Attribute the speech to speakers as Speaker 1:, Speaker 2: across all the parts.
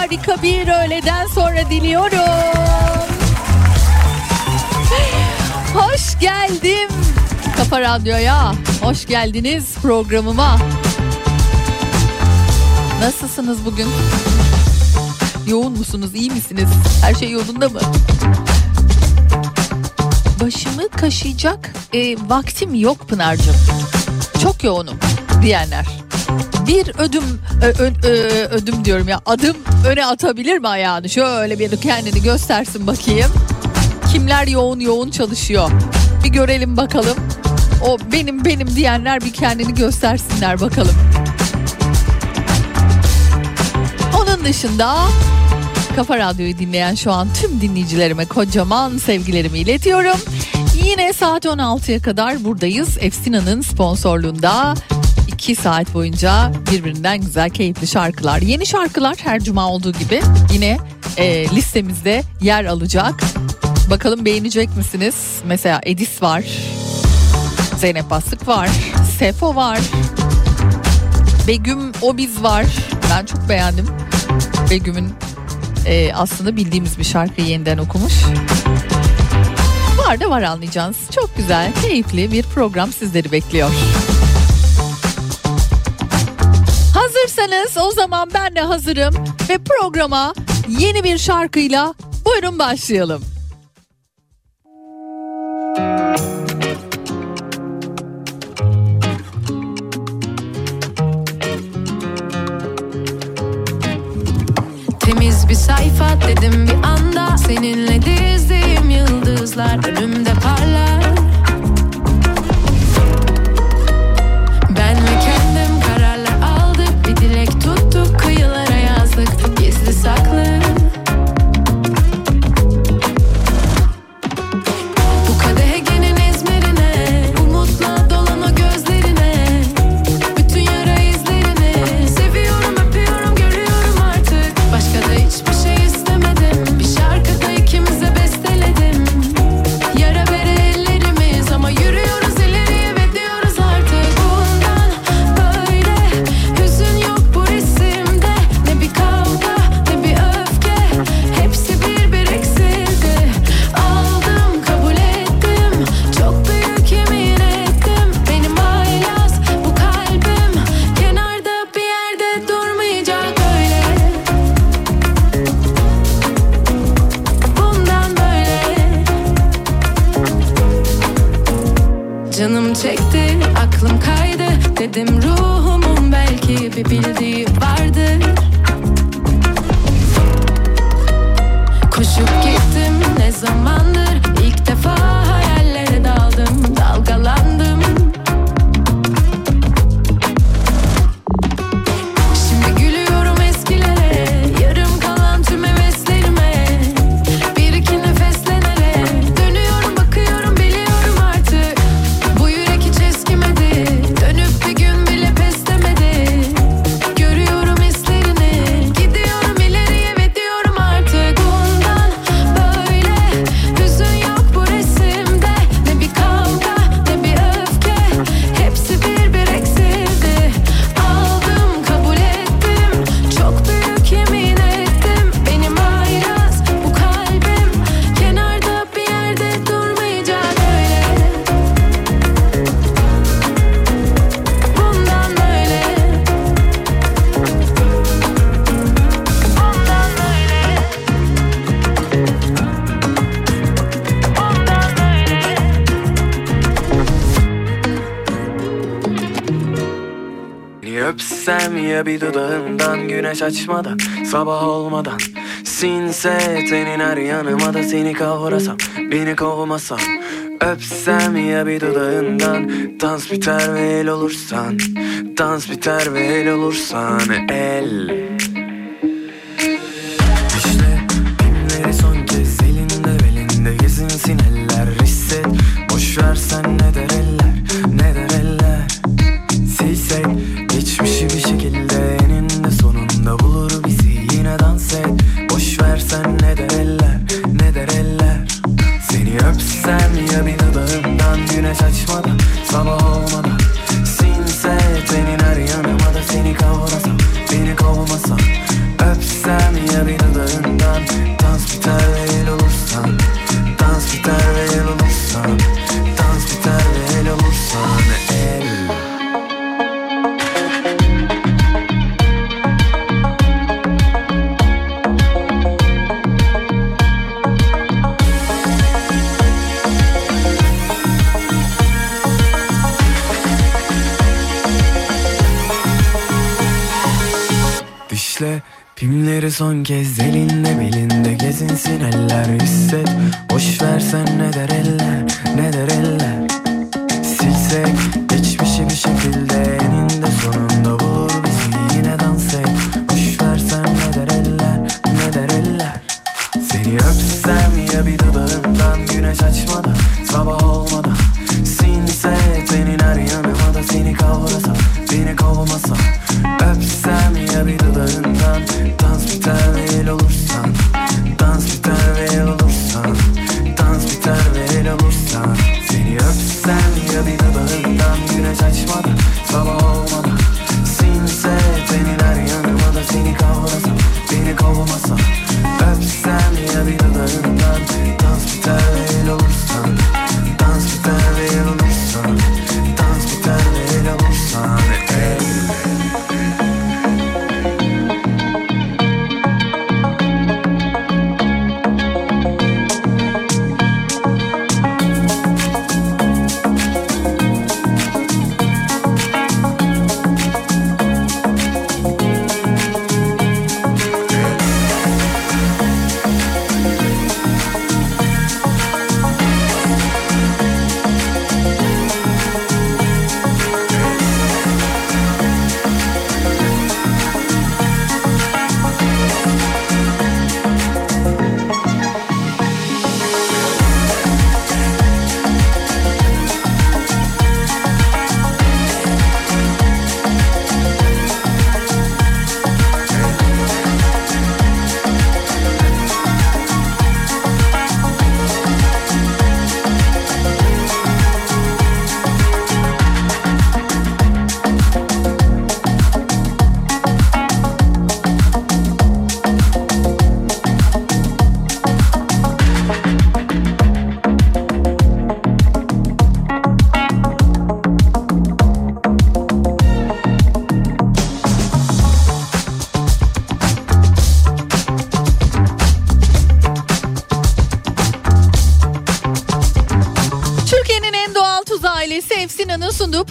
Speaker 1: Harika bir öğleden sonra diliyorum. Hoş geldim Kafa Radyo'ya. Hoş geldiniz programıma. Nasılsınız bugün? Yoğun musunuz? iyi misiniz? Her şey yolunda mı? Başımı kaşıyacak e, vaktim yok Pınar'cığım. Çok yoğunum diyenler. Bir ödüm ö- ö- ö- ödüm diyorum ya adım öne atabilir mi ayağını? Şöyle bir kendini göstersin bakayım. Kimler yoğun yoğun çalışıyor? Bir görelim bakalım. O benim benim diyenler bir kendini göstersinler bakalım. Onun dışında Kafa Radyo'yu dinleyen şu an tüm dinleyicilerime kocaman sevgilerimi iletiyorum. Yine saat 16'ya kadar buradayız. Efsina'nın sponsorluğunda 2 saat boyunca birbirinden güzel keyifli şarkılar. Yeni şarkılar her cuma olduğu gibi yine e, listemizde yer alacak. Bakalım beğenecek misiniz? Mesela Edis var. Zeynep Bastık var. Sefo var. Begüm Obiz var. Ben çok beğendim. Begüm'ün e, aslında bildiğimiz bir şarkıyı yeniden okumuş. Var da var anlayacağınız. Çok güzel, keyifli bir program sizleri bekliyor. Hazırsanız o zaman ben de hazırım ve programa yeni bir şarkıyla buyurun başlayalım.
Speaker 2: Temiz bir sayfa
Speaker 3: dedim bir anda Seninle dizdiğim yıldızlar önümde
Speaker 4: ateş açmadan Sabah olmadan. Sinse senin her yanıma da seni kavrasam Beni kovmasam. Öpsem ya bir dudağından Dans biter ve el olursan. Dans biter ve el olursan El. son kez Elinle belinde gezinsin eller hisset.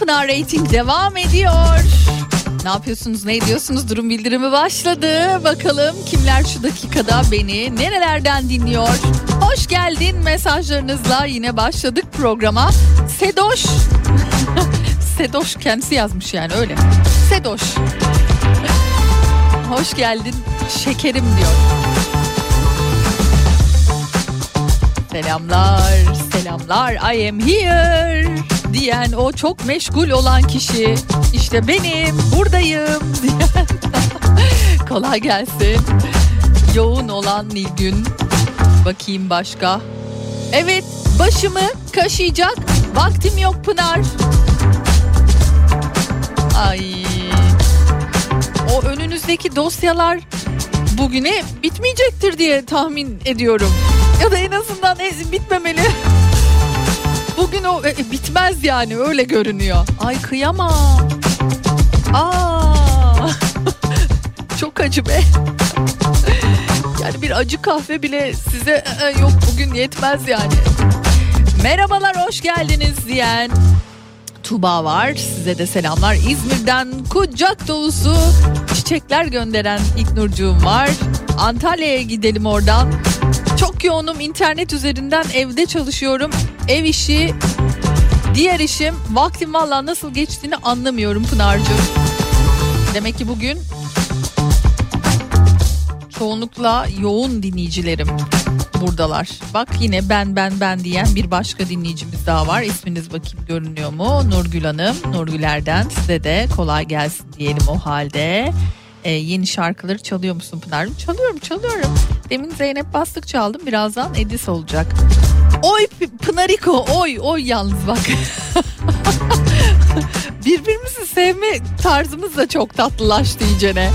Speaker 1: Pınar Rating devam ediyor. Ne yapıyorsunuz ne ediyorsunuz durum bildirimi başladı. Bakalım kimler şu dakikada beni nerelerden dinliyor. Hoş geldin mesajlarınızla yine başladık programa. Sedoş. Sedoş kendisi yazmış yani öyle. Sedoş. Hoş geldin şekerim diyor. Selamlar, selamlar. I am here diyen o çok meşgul olan kişi. İşte benim, buradayım diyen. Kolay gelsin. Yoğun olan Nilgün. Bakayım başka. Evet, başımı kaşıyacak vaktim yok Pınar. Ay. O önünüzdeki dosyalar bugüne bitmeyecektir diye tahmin ediyorum. Ya da en azından e, bitmemeli. Bugün o e, bitmez yani öyle görünüyor. Ay kıyamam. Aa. Çok acı be. Yani bir acı kahve bile size e, yok bugün yetmez yani. Merhabalar hoş geldiniz diyen Tuba var. Size de selamlar. İzmir'den kucak dolusu çiçekler gönderen İknurcuğum var. Antalya'ya gidelim oradan. Çok yoğunum internet üzerinden evde çalışıyorum. Ev işi, diğer işim. Vaktim valla nasıl geçtiğini anlamıyorum Pınar'cığım. Demek ki bugün çoğunlukla yoğun dinleyicilerim buradalar. Bak yine ben ben ben diyen bir başka dinleyicimiz daha var. İsminiz bakayım görünüyor mu? Nurgül Hanım. Nurgüler'den size de kolay gelsin diyelim o halde. Ee, yeni şarkıları çalıyor musun Pınar'cığım? Çalıyorum çalıyorum. Demin Zeynep Bastık çaldım. Birazdan Edis olacak. Oy Pınariko oy oy yalnız bak. Birbirimizi sevme tarzımız da çok tatlılaştı iyicene.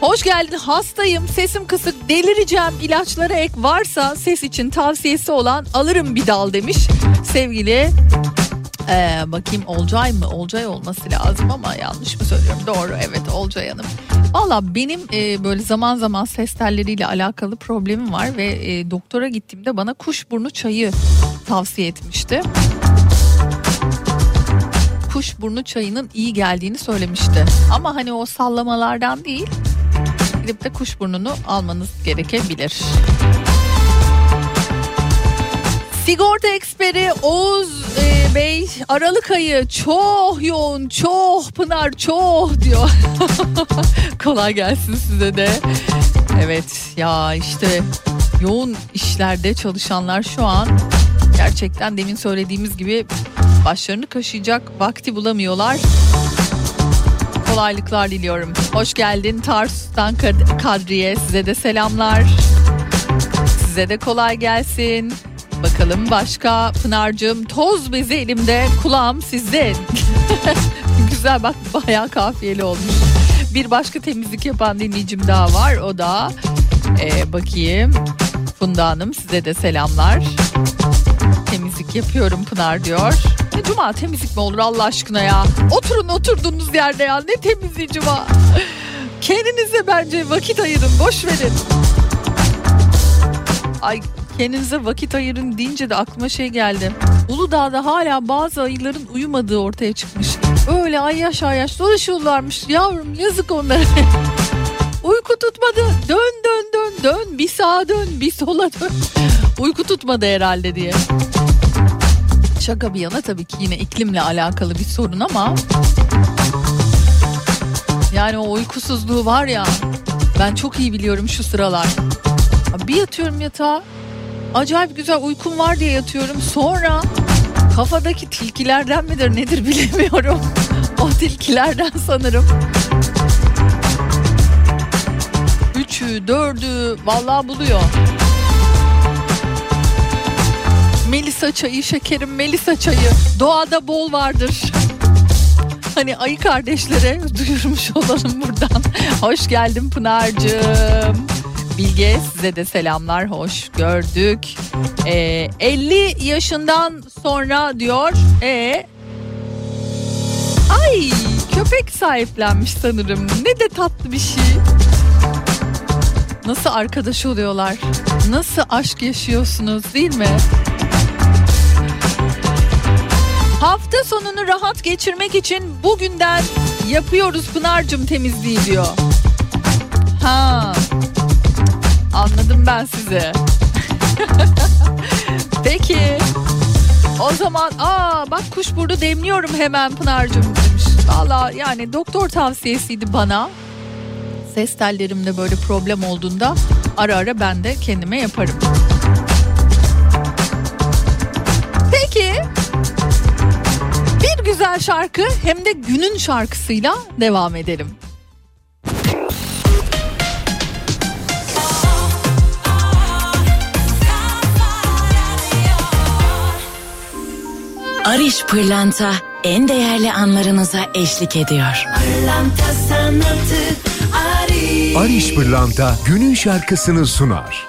Speaker 1: Hoş geldin hastayım sesim kısık delireceğim ilaçlara ek varsa ses için tavsiyesi olan alırım bir dal demiş sevgili ee, bakayım Olcay mı? Olcay olması lazım ama yanlış mı söylüyorum? Doğru evet Olcay Hanım. Valla benim e, böyle zaman zaman ses telleriyle alakalı problemim var ve e, doktora gittiğimde bana kuşburnu çayı tavsiye etmişti. Kuşburnu çayının iyi geldiğini söylemişti. Ama hani o sallamalardan değil gidip de kuşburnunu almanız gerekebilir. Sigorta eksperi Oğuz e, Bey Aralık ayı çok yoğun çok Pınar çok diyor. Kolay gelsin size de. Evet ya işte yoğun işlerde çalışanlar şu an gerçekten demin söylediğimiz gibi başlarını kaşıyacak vakti bulamıyorlar. Kolaylıklar diliyorum. Hoş geldin Tarsus'tan Kad- Kadriye size de selamlar. Size de kolay gelsin. Bakalım başka Pınar'cığım toz bezi elimde kulağım sizde. Güzel bak bayağı kafiyeli olmuş. Bir başka temizlik yapan dinleyicim daha var o da ee, bakayım Funda Hanım size de selamlar. Temizlik yapıyorum Pınar diyor. Ne cuma temizlik mi olur Allah aşkına ya? Oturun oturduğunuz yerde ya ne temizliği cuma. Kendinize bence vakit ayırın boş verin. Ay kendinize vakit ayırın deyince de aklıma şey geldi. Uludağ'da hala bazı ayıların uyumadığı ortaya çıkmış. Öyle ay yaş ay yaş dolaşıyorlarmış yavrum yazık onlara. Uyku tutmadı dön dön dön dön bir sağa dön bir sola dön. Uyku tutmadı herhalde diye. Şaka bir yana tabii ki yine iklimle alakalı bir sorun ama yani o uykusuzluğu var ya ben çok iyi biliyorum şu sıralar. Bir yatıyorum yatağa acayip güzel uykum var diye yatıyorum sonra kafadaki tilkilerden midir nedir bilemiyorum. O tilkilerden sanırım. Üçü, dördü vallahi buluyor. Melisa çayı şekerim Melisa çayı doğada bol vardır. Hani ayı kardeşlere duyurmuş olalım buradan. Hoş geldin Pınar'cığım. Bilge size de selamlar hoş gördük. Ee, 50 yaşından sonra diyor. E Ay köpek sahiplenmiş sanırım. Ne de tatlı bir şey. Nasıl arkadaş oluyorlar? Nasıl aşk yaşıyorsunuz değil mi? Hafta sonunu rahat geçirmek için bugünden yapıyoruz Pınar'cım temizliği diyor. Ha. Anladım ben sizi. Peki. O zaman aa bak kuşburnu demliyorum hemen Pınar'cım demiş. Valla yani doktor tavsiyesiydi bana. Ses tellerimde böyle problem olduğunda ara ara ben de kendime yaparım. Peki bir güzel şarkı hem de günün şarkısıyla devam edelim.
Speaker 5: Ariş Pırlanta en değerli anlarınıza eşlik ediyor.
Speaker 3: Pırlanta sanatı Ariş.
Speaker 6: Ariş Pırlanta günün şarkısını sunar.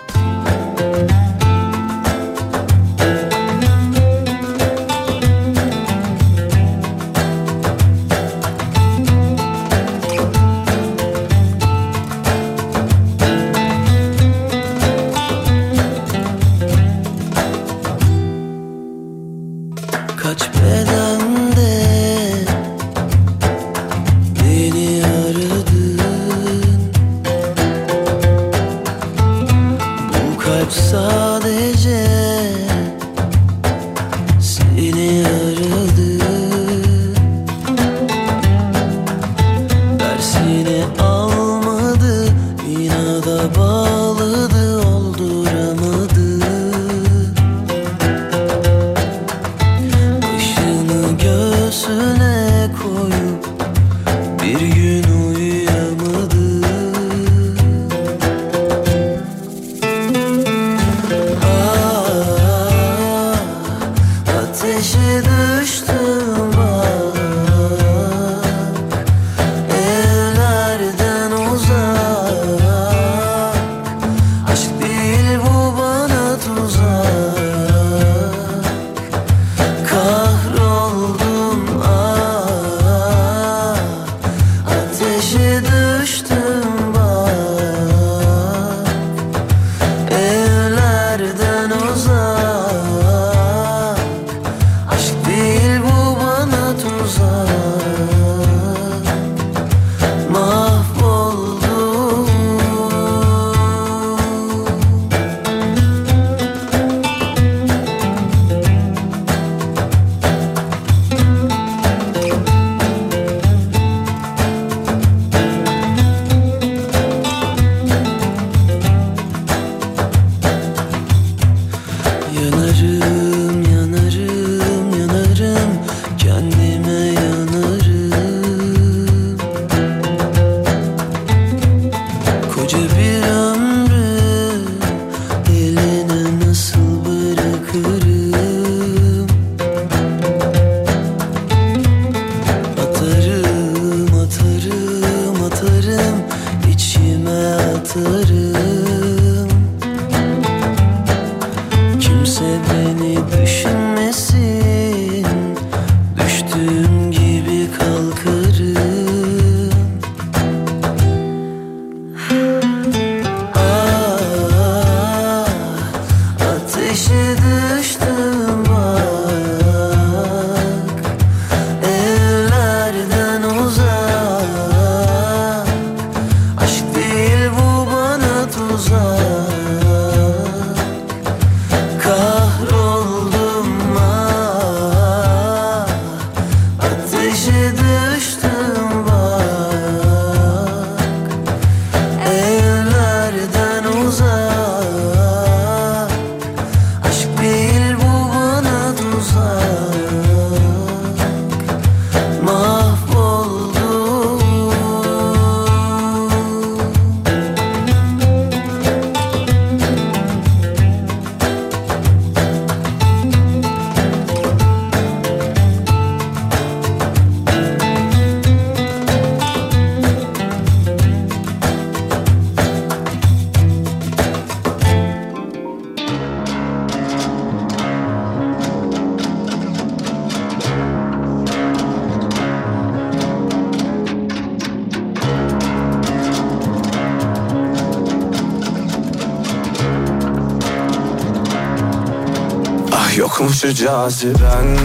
Speaker 4: Yokmuş caziben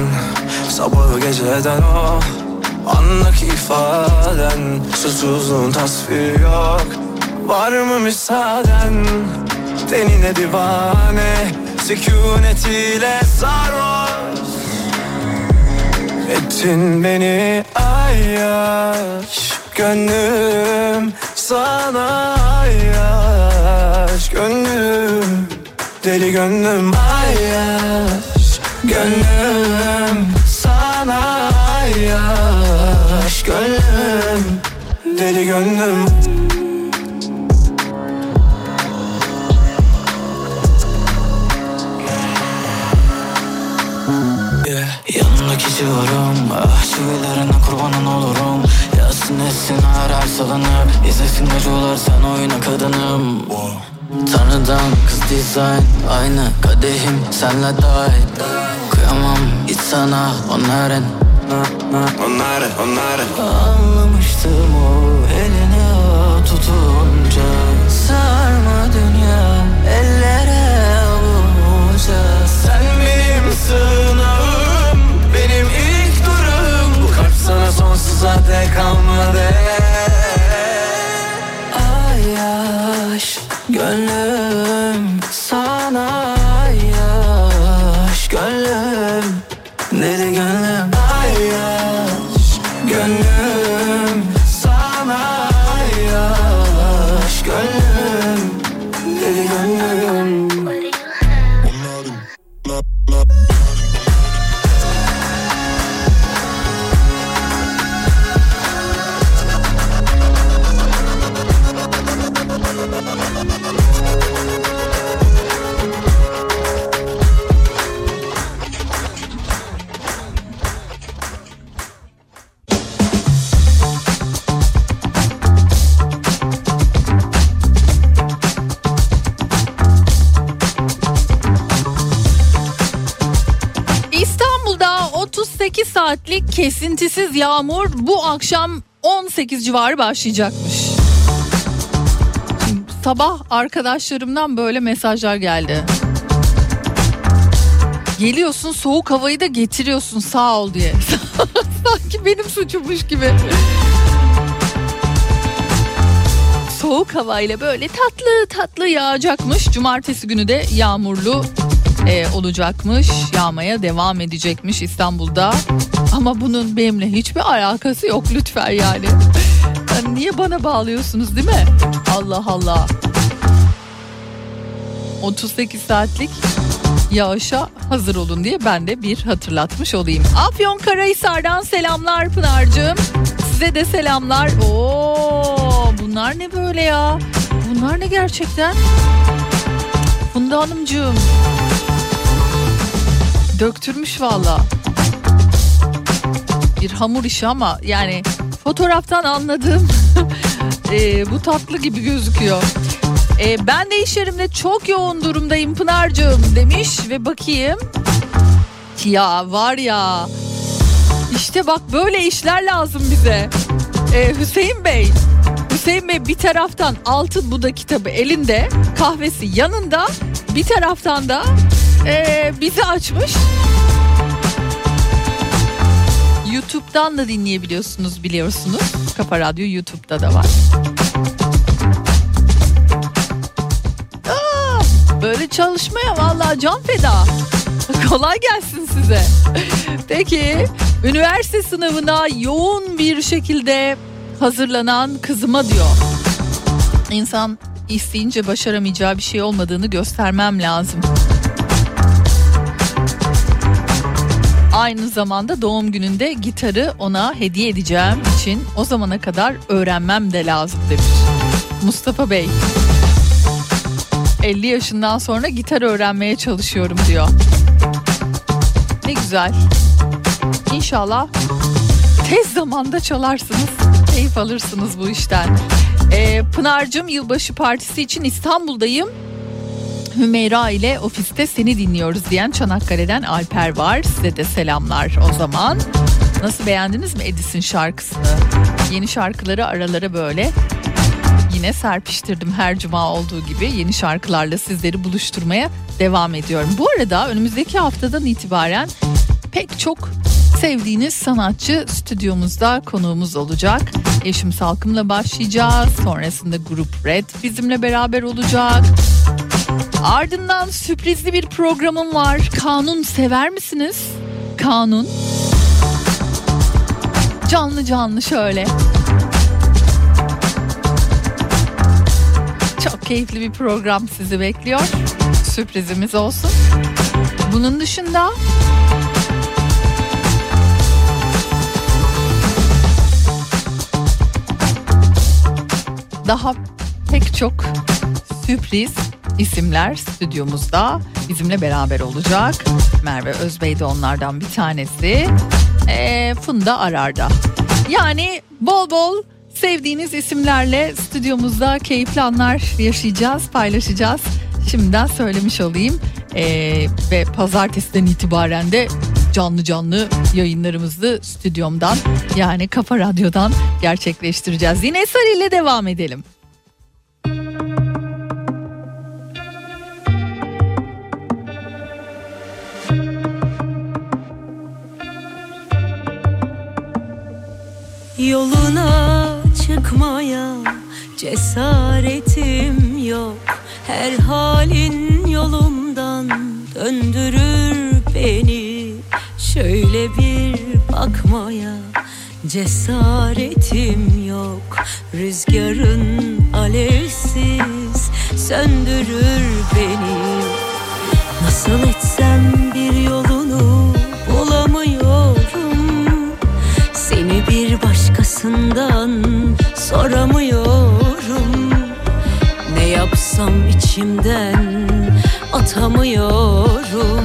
Speaker 4: Sabahı geceden o Anlık ifaden. Susuzluğun tasviri yok Var mı müsaaden? Tenine divane Sükunetiyle sarhoş Ettin beni ayyaş Gönlüm sana ayyaş Gönlüm deli gönlüm ayyaş Gönlüm sana ayyaş Gönlüm deli gönlüm. Yeah. Yanındaki civarım Ah çivilerine kurbanın olurum. Yazsın etsin her salınıp İzlesin geceler sen oyna kadınım. Tanrıdan kız dizayn Aynı kadehim senle dahil Kıyamam hiç sana onların. Onları onları Anlamıştım o eline tutunca Sarma dünya ellere
Speaker 1: yağmur bu akşam 18 civarı başlayacakmış. Şimdi sabah arkadaşlarımdan böyle mesajlar geldi. Geliyorsun soğuk havayı da getiriyorsun sağ ol diye. Sanki benim suçummuş gibi. Soğuk havayla böyle tatlı tatlı yağacakmış. Cumartesi günü de yağmurlu e, olacakmış. Yağmaya devam edecekmiş İstanbul'da. Ama bunun benimle hiçbir alakası yok lütfen yani. Yani niye bana bağlıyorsunuz değil mi? Allah Allah. 38 saatlik yağışa hazır olun diye ben de bir hatırlatmış olayım. Afyon Karahisar'dan selamlar Pınar'cığım. Size de selamlar. Oo, bunlar ne böyle ya? Bunlar ne gerçekten? Funda Hanımcığım. Döktürmüş valla. Bir hamur işi ama yani fotoğraftan anladığım e, bu tatlı gibi gözüküyor. E, ben de iş yerimde çok yoğun durumdayım Pınar'cığım demiş ve bakayım. Ya var ya işte bak böyle işler lazım bize. E, Hüseyin Bey Hüseyin Bey bir taraftan altın Buda kitabı elinde kahvesi yanında bir taraftan da e, bizi açmış. YouTube'dan da dinleyebiliyorsunuz biliyorsunuz. Kafa Radyo YouTube'da da var. Aa, böyle çalışmaya vallahi can feda. Kolay gelsin size. Peki üniversite sınavına yoğun bir şekilde hazırlanan kızıma diyor. İnsan isteyince başaramayacağı bir şey olmadığını göstermem lazım. Aynı zamanda doğum gününde gitarı ona hediye edeceğim için o zamana kadar öğrenmem de lazım demiş. Mustafa Bey. 50 yaşından sonra gitar öğrenmeye çalışıyorum diyor. Ne güzel. İnşallah tez zamanda çalarsınız. Keyif alırsınız bu işten. Ee, Pınar'cığım yılbaşı partisi için İstanbul'dayım. Hümeyra ile ofiste seni dinliyoruz diyen Çanakkale'den Alper var. Size de selamlar o zaman. Nasıl beğendiniz mi Edis'in şarkısını? Yeni şarkıları aralara böyle yine serpiştirdim her cuma olduğu gibi yeni şarkılarla sizleri buluşturmaya devam ediyorum. Bu arada önümüzdeki haftadan itibaren pek çok sevdiğiniz sanatçı stüdyomuzda konuğumuz olacak. Eşim Salkım'la başlayacağız. Sonrasında grup Red bizimle beraber olacak. Ardından sürprizli bir programım var. Kanun sever misiniz? Kanun. Canlı canlı şöyle. Çok keyifli bir program sizi bekliyor. Sürprizimiz olsun. Bunun dışında daha pek çok sürpriz isimler stüdyomuzda bizimle beraber olacak. Merve Özbey de onlardan bir tanesi. Ee, Funda Arar'da. Yani bol bol sevdiğiniz isimlerle stüdyomuzda keyifli anlar yaşayacağız, paylaşacağız. Şimdiden söylemiş olayım. Ee, ve pazartesiden itibaren de canlı canlı yayınlarımızı stüdyomdan yani Kafa Radyo'dan gerçekleştireceğiz. Yine Sarı ile devam edelim.
Speaker 3: Yoluna çıkmaya cesaretim yok. Her halin yolumdan döndürür beni. Şöyle bir bakmaya cesaretim yok. Rüzgarın alevsiz söndürür beni. Nasıl etsem başkasından soramıyorum. Ne yapsam içimden atamıyorum.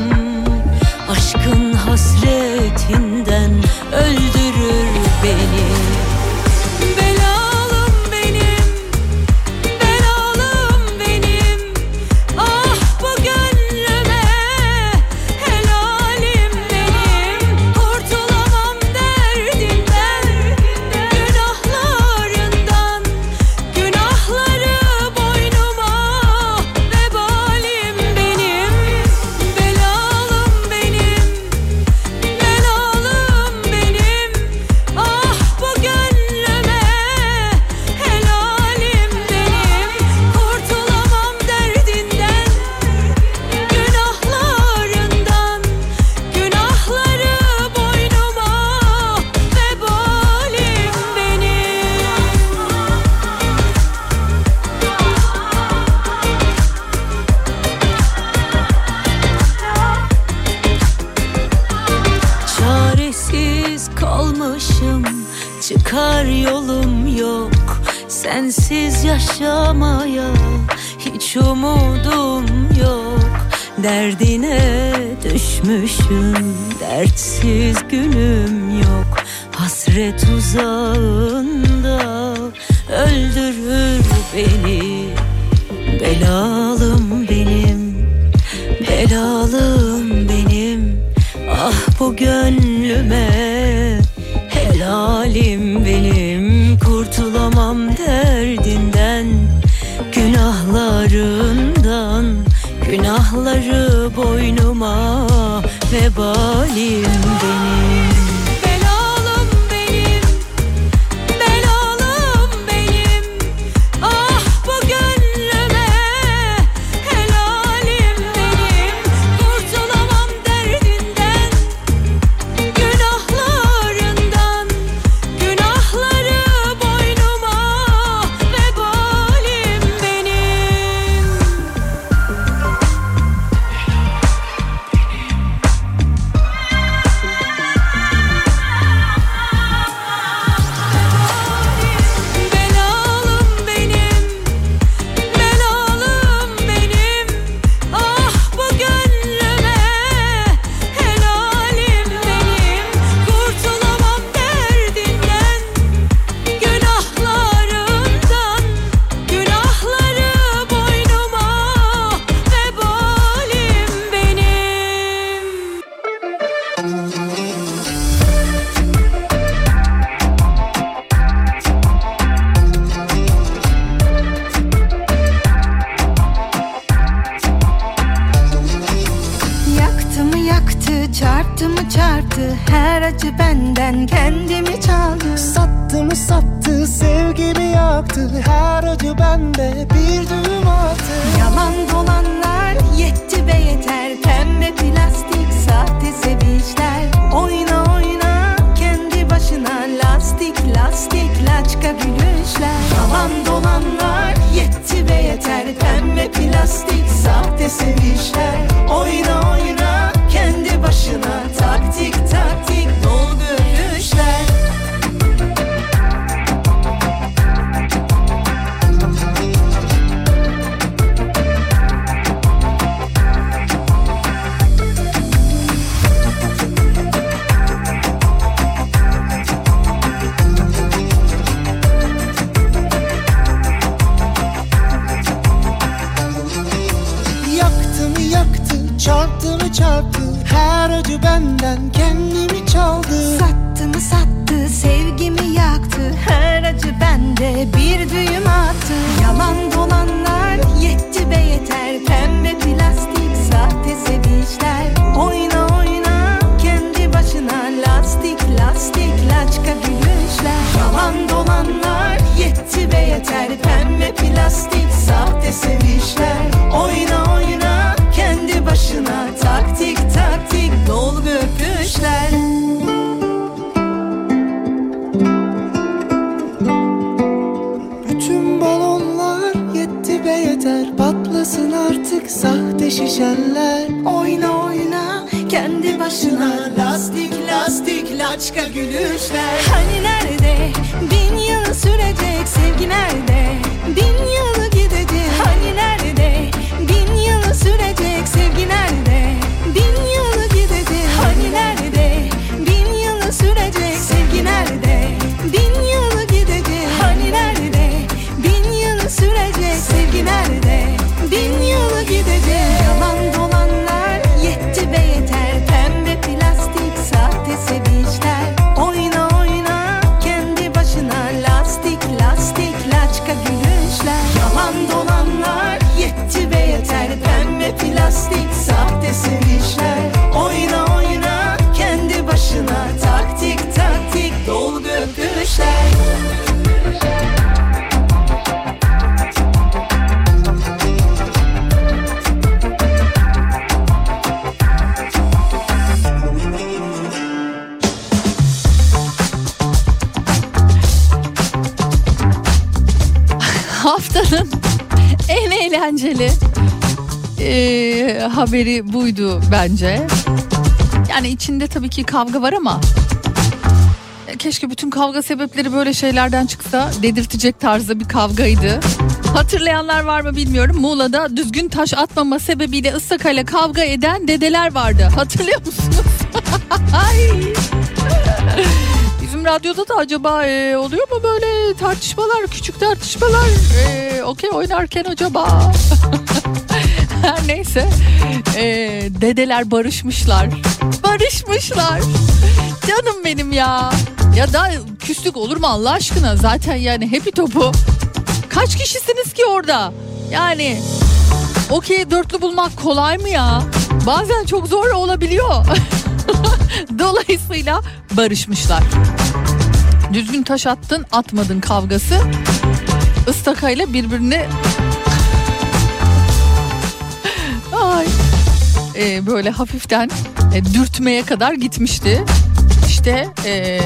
Speaker 3: Aşkın hasretinden öldürür
Speaker 1: haberi buydu bence. Yani içinde tabii ki kavga var ama e, keşke bütün kavga sebepleri böyle şeylerden çıksa dedirtecek tarzda bir kavgaydı. Hatırlayanlar var mı bilmiyorum. Muğla'da düzgün taş atmama sebebiyle ıstakayla kavga eden dedeler vardı. Hatırlıyor musunuz? Bizim radyoda da acaba e, oluyor mu böyle tartışmalar, küçük tartışmalar? E, Okey oynarken acaba? Her neyse. E, dedeler barışmışlar. Barışmışlar. Canım benim ya. Ya da küslük olur mu Allah aşkına? Zaten yani happy topu. Kaç kişisiniz ki orada? Yani okey dörtlü bulmak kolay mı ya? Bazen çok zor olabiliyor. Dolayısıyla barışmışlar. Düzgün taş attın atmadın kavgası ıstakayla birbirini Ee, böyle hafiften e, dürtmeye kadar gitmişti. İşte e,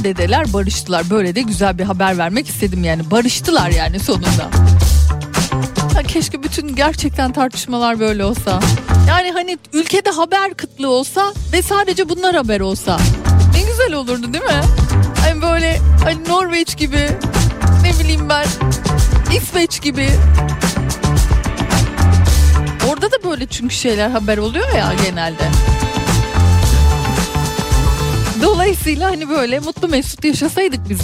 Speaker 1: o dedeler barıştılar. Böyle de güzel bir haber vermek istedim yani. Barıştılar yani sonunda. Ha, keşke bütün gerçekten tartışmalar böyle olsa. Yani hani ülkede haber kıtlığı olsa ve sadece bunlar haber olsa. Ne güzel olurdu değil mi? Hani böyle hani Norveç gibi ne bileyim ben İsveç gibi. Orada da böyle çünkü şeyler haber oluyor ya genelde. Dolayısıyla hani böyle mutlu mesut yaşasaydık biz.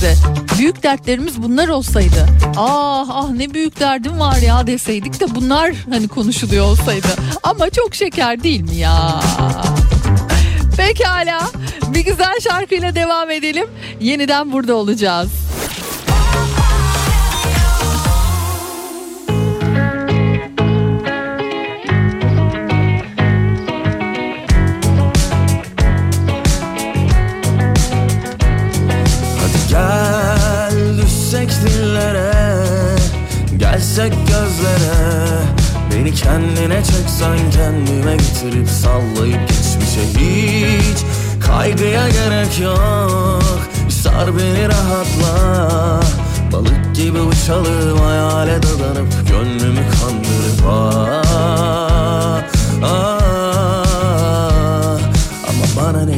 Speaker 1: Büyük dertlerimiz bunlar olsaydı. Ah ah ne büyük derdim var ya deseydik de bunlar hani konuşuluyor olsaydı. Ama çok şeker değil mi ya? Pekala bir güzel şarkıyla devam edelim. Yeniden burada olacağız. yüksek gözlere.
Speaker 4: Beni kendine çeksen kendime getirip sallayıp geçmişe hiç Kaygıya gerek yok. Sar beni rahatla. Balık gibi uçalım hayale dadanıp Gönlümü kandırıp ah, ah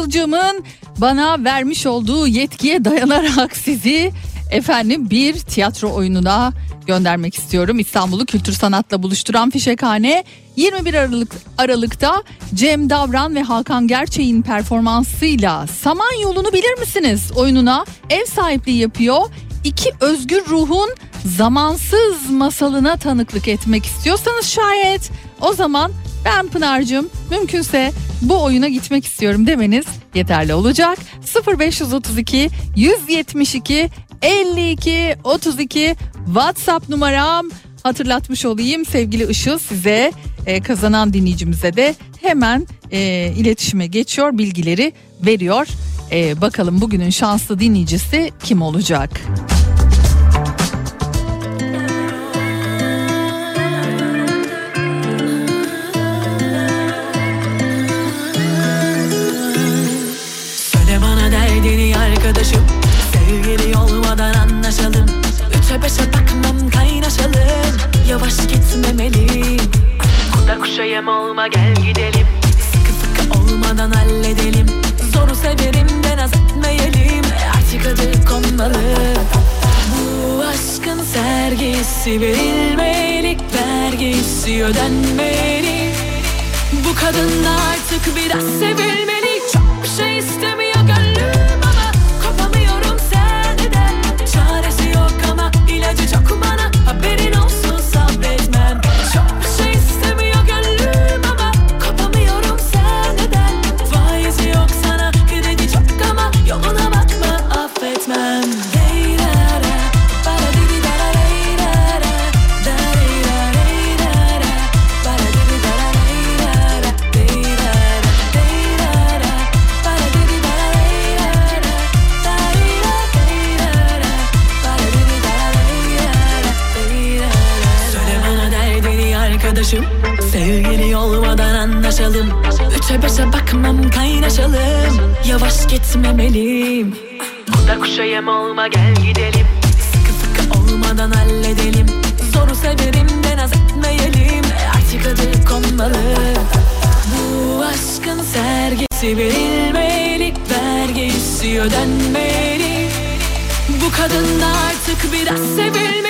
Speaker 1: Sevgili Işılcığımın bana vermiş olduğu yetkiye dayanarak sizi efendim bir tiyatro oyununa göndermek istiyorum. İstanbul'u kültür sanatla buluşturan Fişekhane 21 Aralık Aralık'ta Cem Davran ve Hakan Gerçeğin performansıyla Samanyolu'nu bilir misiniz? Oyununa ev sahipliği yapıyor. İki özgür ruhun zamansız masalına tanıklık etmek istiyorsanız şayet o zaman ben Pınar'cığım mümkünse bu oyuna gitmek istiyorum demeniz yeterli olacak. 0532 172 52 32 WhatsApp numaram hatırlatmış olayım sevgili Işıl size e, kazanan dinleyicimize de hemen e, iletişime geçiyor bilgileri veriyor. E, bakalım bugünün şanslı dinleyicisi kim olacak?
Speaker 3: Arkadaşım. Sevgili olmadan anlaşalım. Üçe beşe bakmam kaynaşalım. Yavaş gitmemeliyim. Kurda kuşa yem olma gel gidelim. Sıkı sıkı olmadan halledelim. Zoru severim de naz etmeyelim. Artık adı konmalı. Bu aşkın sergisi verilmeli Vergisi ödenmeli. Bu kadın artık biraz sevilmeli. Çok bir şey istemiyor Bakmam kaynaşalım. Yavaş gitmemeliyim. Kurda kuşa yem olma gel gidelim. Sıkı sıkı olmadan halledelim. Zoru severim de naz etmeyelim. Artık adı konmalı. Bu aşkın sergisi verilmeli. Vergisi ödenmeli. Bu kadın da artık biraz sevilmeli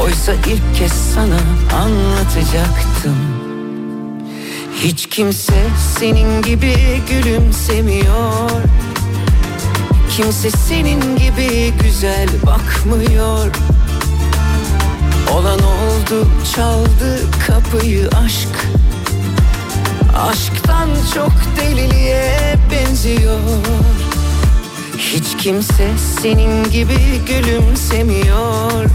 Speaker 7: Oysa ilk kez sana anlatacaktım. Hiç kimse senin gibi gülümsemiyor. Kimse senin gibi güzel bakmıyor. Olan oldu çaldı kapıyı aşk. Aşktan çok deliliğe benziyor. Hiç kimse senin gibi gülümsemiyor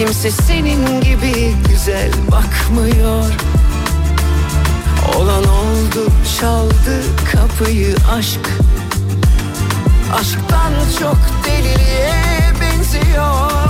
Speaker 7: Kimse senin gibi güzel bakmıyor. Olan oldu çaldı kapıyı aşk. Aşktan çok deliliğe benziyor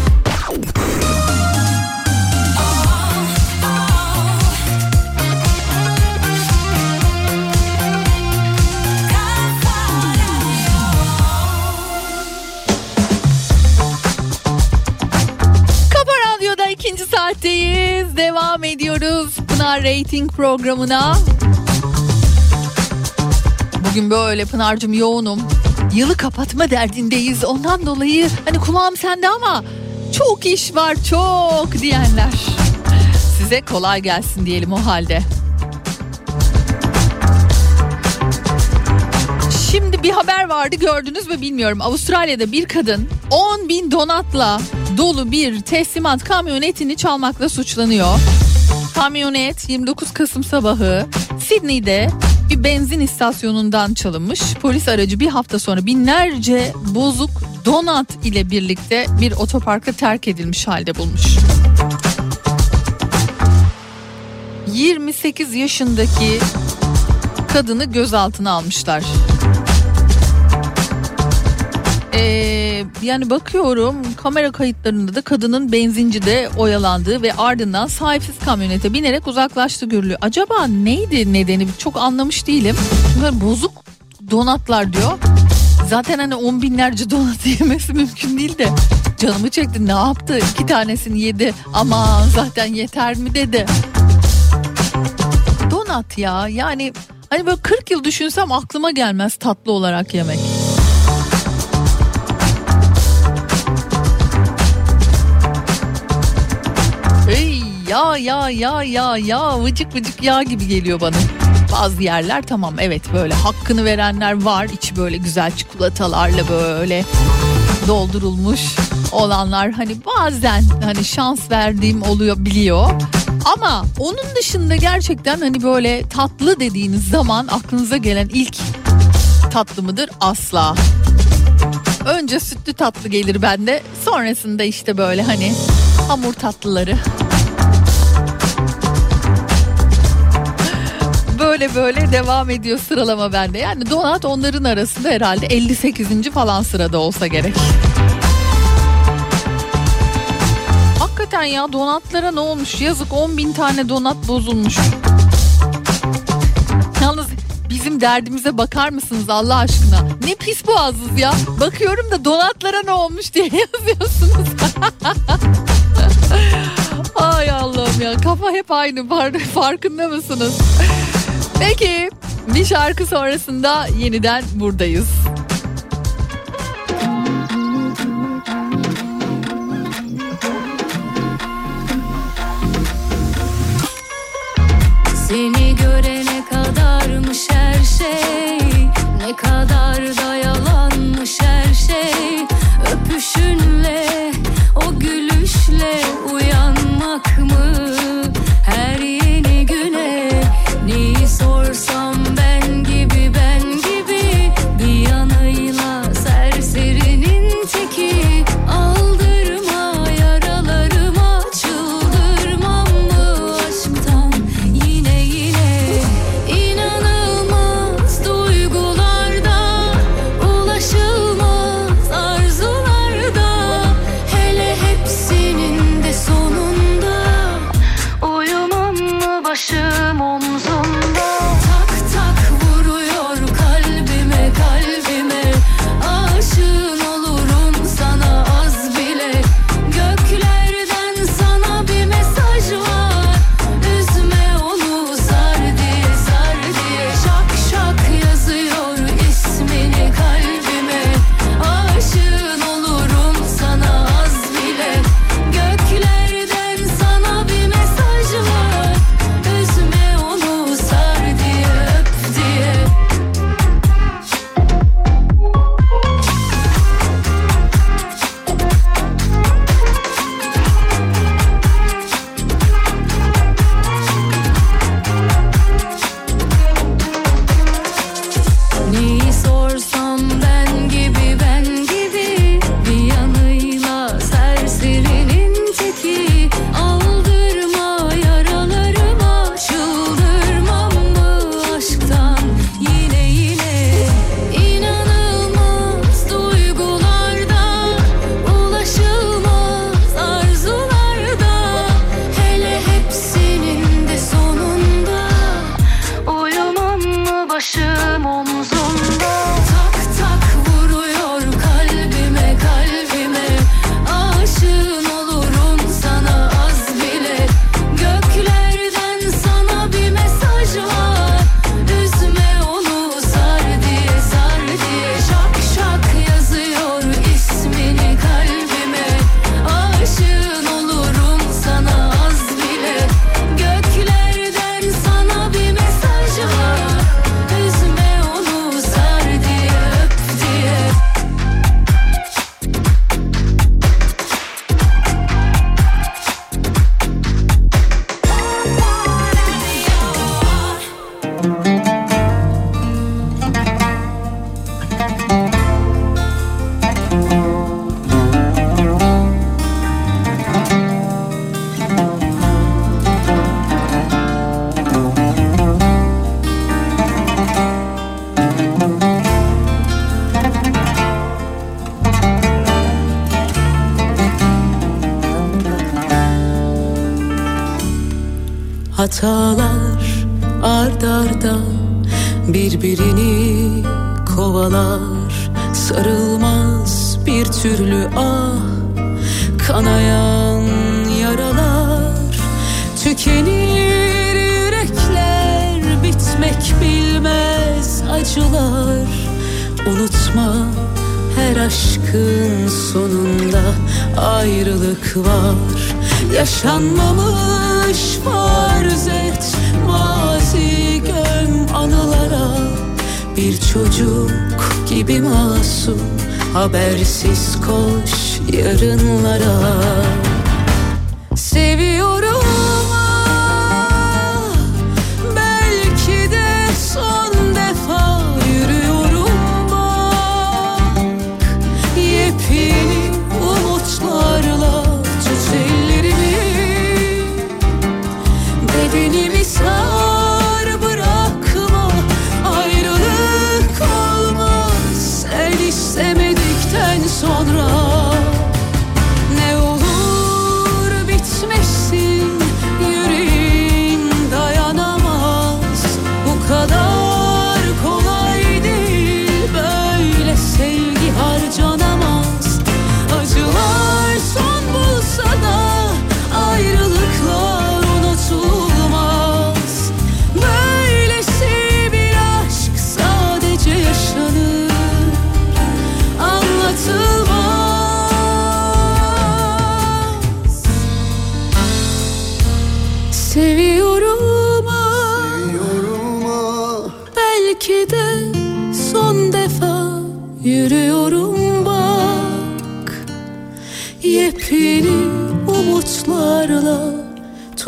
Speaker 1: Ediyoruz Pınar Rating programına. Bugün böyle Pınar'cığım yoğunum. Yılı kapatma derdindeyiz. Ondan dolayı hani kulağım sende ama çok iş var çok diyenler. Size kolay gelsin diyelim o halde. Şimdi bir haber vardı gördünüz mü bilmiyorum. Avustralya'da bir kadın 10 bin donatla dolu bir teslimat kamyonetini çalmakla suçlanıyor. Kamyonet 29 Kasım sabahı Sydney'de bir benzin istasyonundan çalınmış. Polis aracı bir hafta sonra binlerce bozuk donat ile birlikte bir otoparka terk edilmiş halde bulmuş. 28 yaşındaki kadını gözaltına almışlar. Ee, yani bakıyorum kamera kayıtlarında da kadının benzincide oyalandığı ve ardından sahipsiz kamyonete binerek uzaklaştı görülüyor. Acaba neydi nedeni çok anlamış değilim. Bunlar bozuk donatlar diyor. Zaten hani on binlerce donat yemesi mümkün değil de canımı çekti ne yaptı iki tanesini yedi ama zaten yeter mi dedi. Donat ya yani hani böyle 40 yıl düşünsem aklıma gelmez tatlı olarak yemek. Ey ya ya ya ya ya vıcık vıcık yağ gibi geliyor bana. Bazı yerler tamam evet böyle hakkını verenler var. İçi böyle güzel çikolatalarla böyle doldurulmuş olanlar hani bazen hani şans verdiğim oluyor biliyor. Ama onun dışında gerçekten hani böyle tatlı dediğiniz zaman aklınıza gelen ilk tatlı mıdır? Asla. Önce sütlü tatlı gelir bende. Sonrasında işte böyle hani hamur tatlıları. Böyle böyle devam ediyor sıralama bende. Yani donat onların arasında herhalde 58. falan sırada olsa gerek. Hakikaten ya donatlara ne olmuş? Yazık 10 bin tane donat bozulmuş. Yalnız bizim derdimize bakar mısınız Allah aşkına? Ne pis boğazız ya. Bakıyorum da donatlara ne olmuş diye yazıyorsunuz. Ay Allah'ım ya kafa hep aynı Far- farkında mısınız? Peki bir şarkı sonrasında yeniden buradayız.
Speaker 3: Seni görene kadarmış her şey Ne kadar da yalanmış her şey Öpüşünle o gülüşle uyanmak mı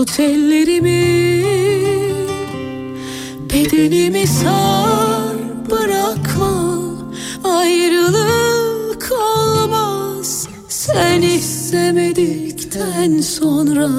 Speaker 8: Tut ellerimi Bedenimi sar bırakma. Ayrılık olmaz Sen istemedikten sonra.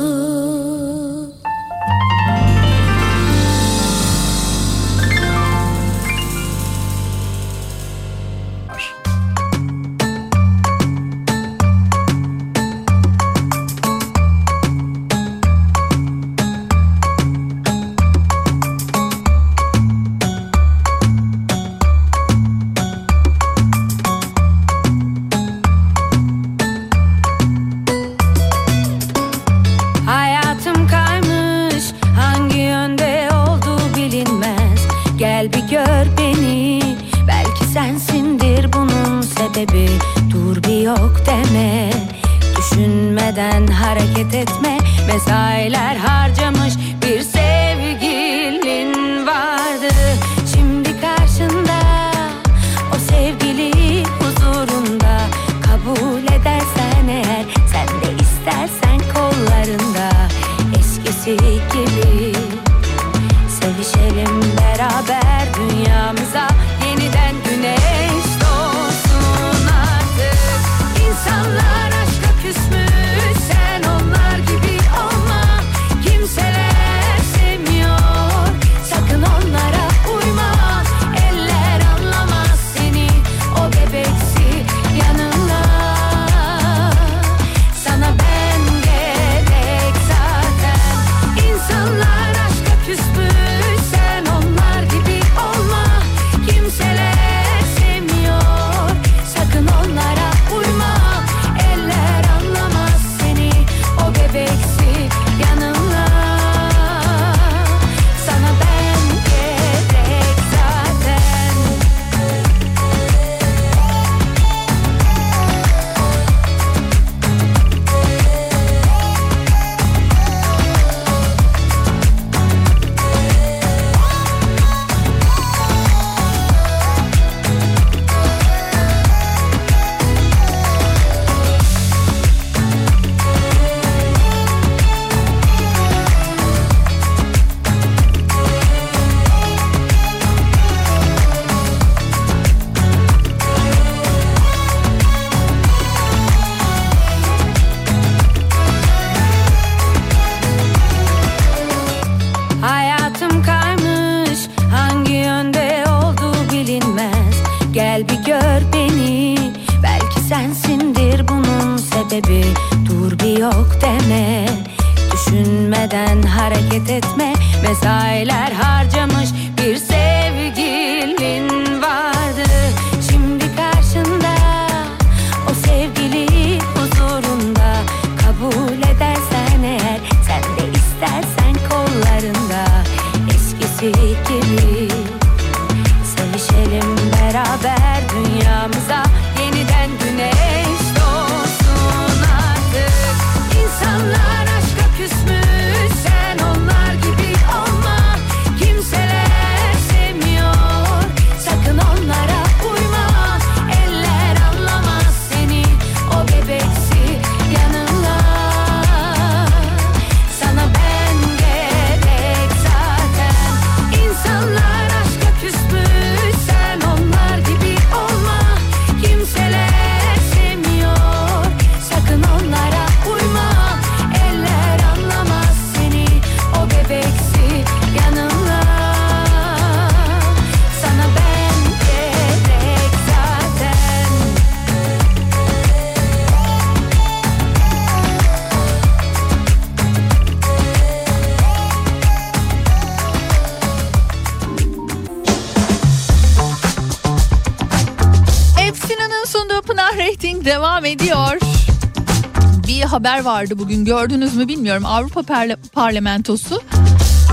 Speaker 1: Haber vardı bugün gördünüz mü bilmiyorum. Avrupa Parla- Parlamentosu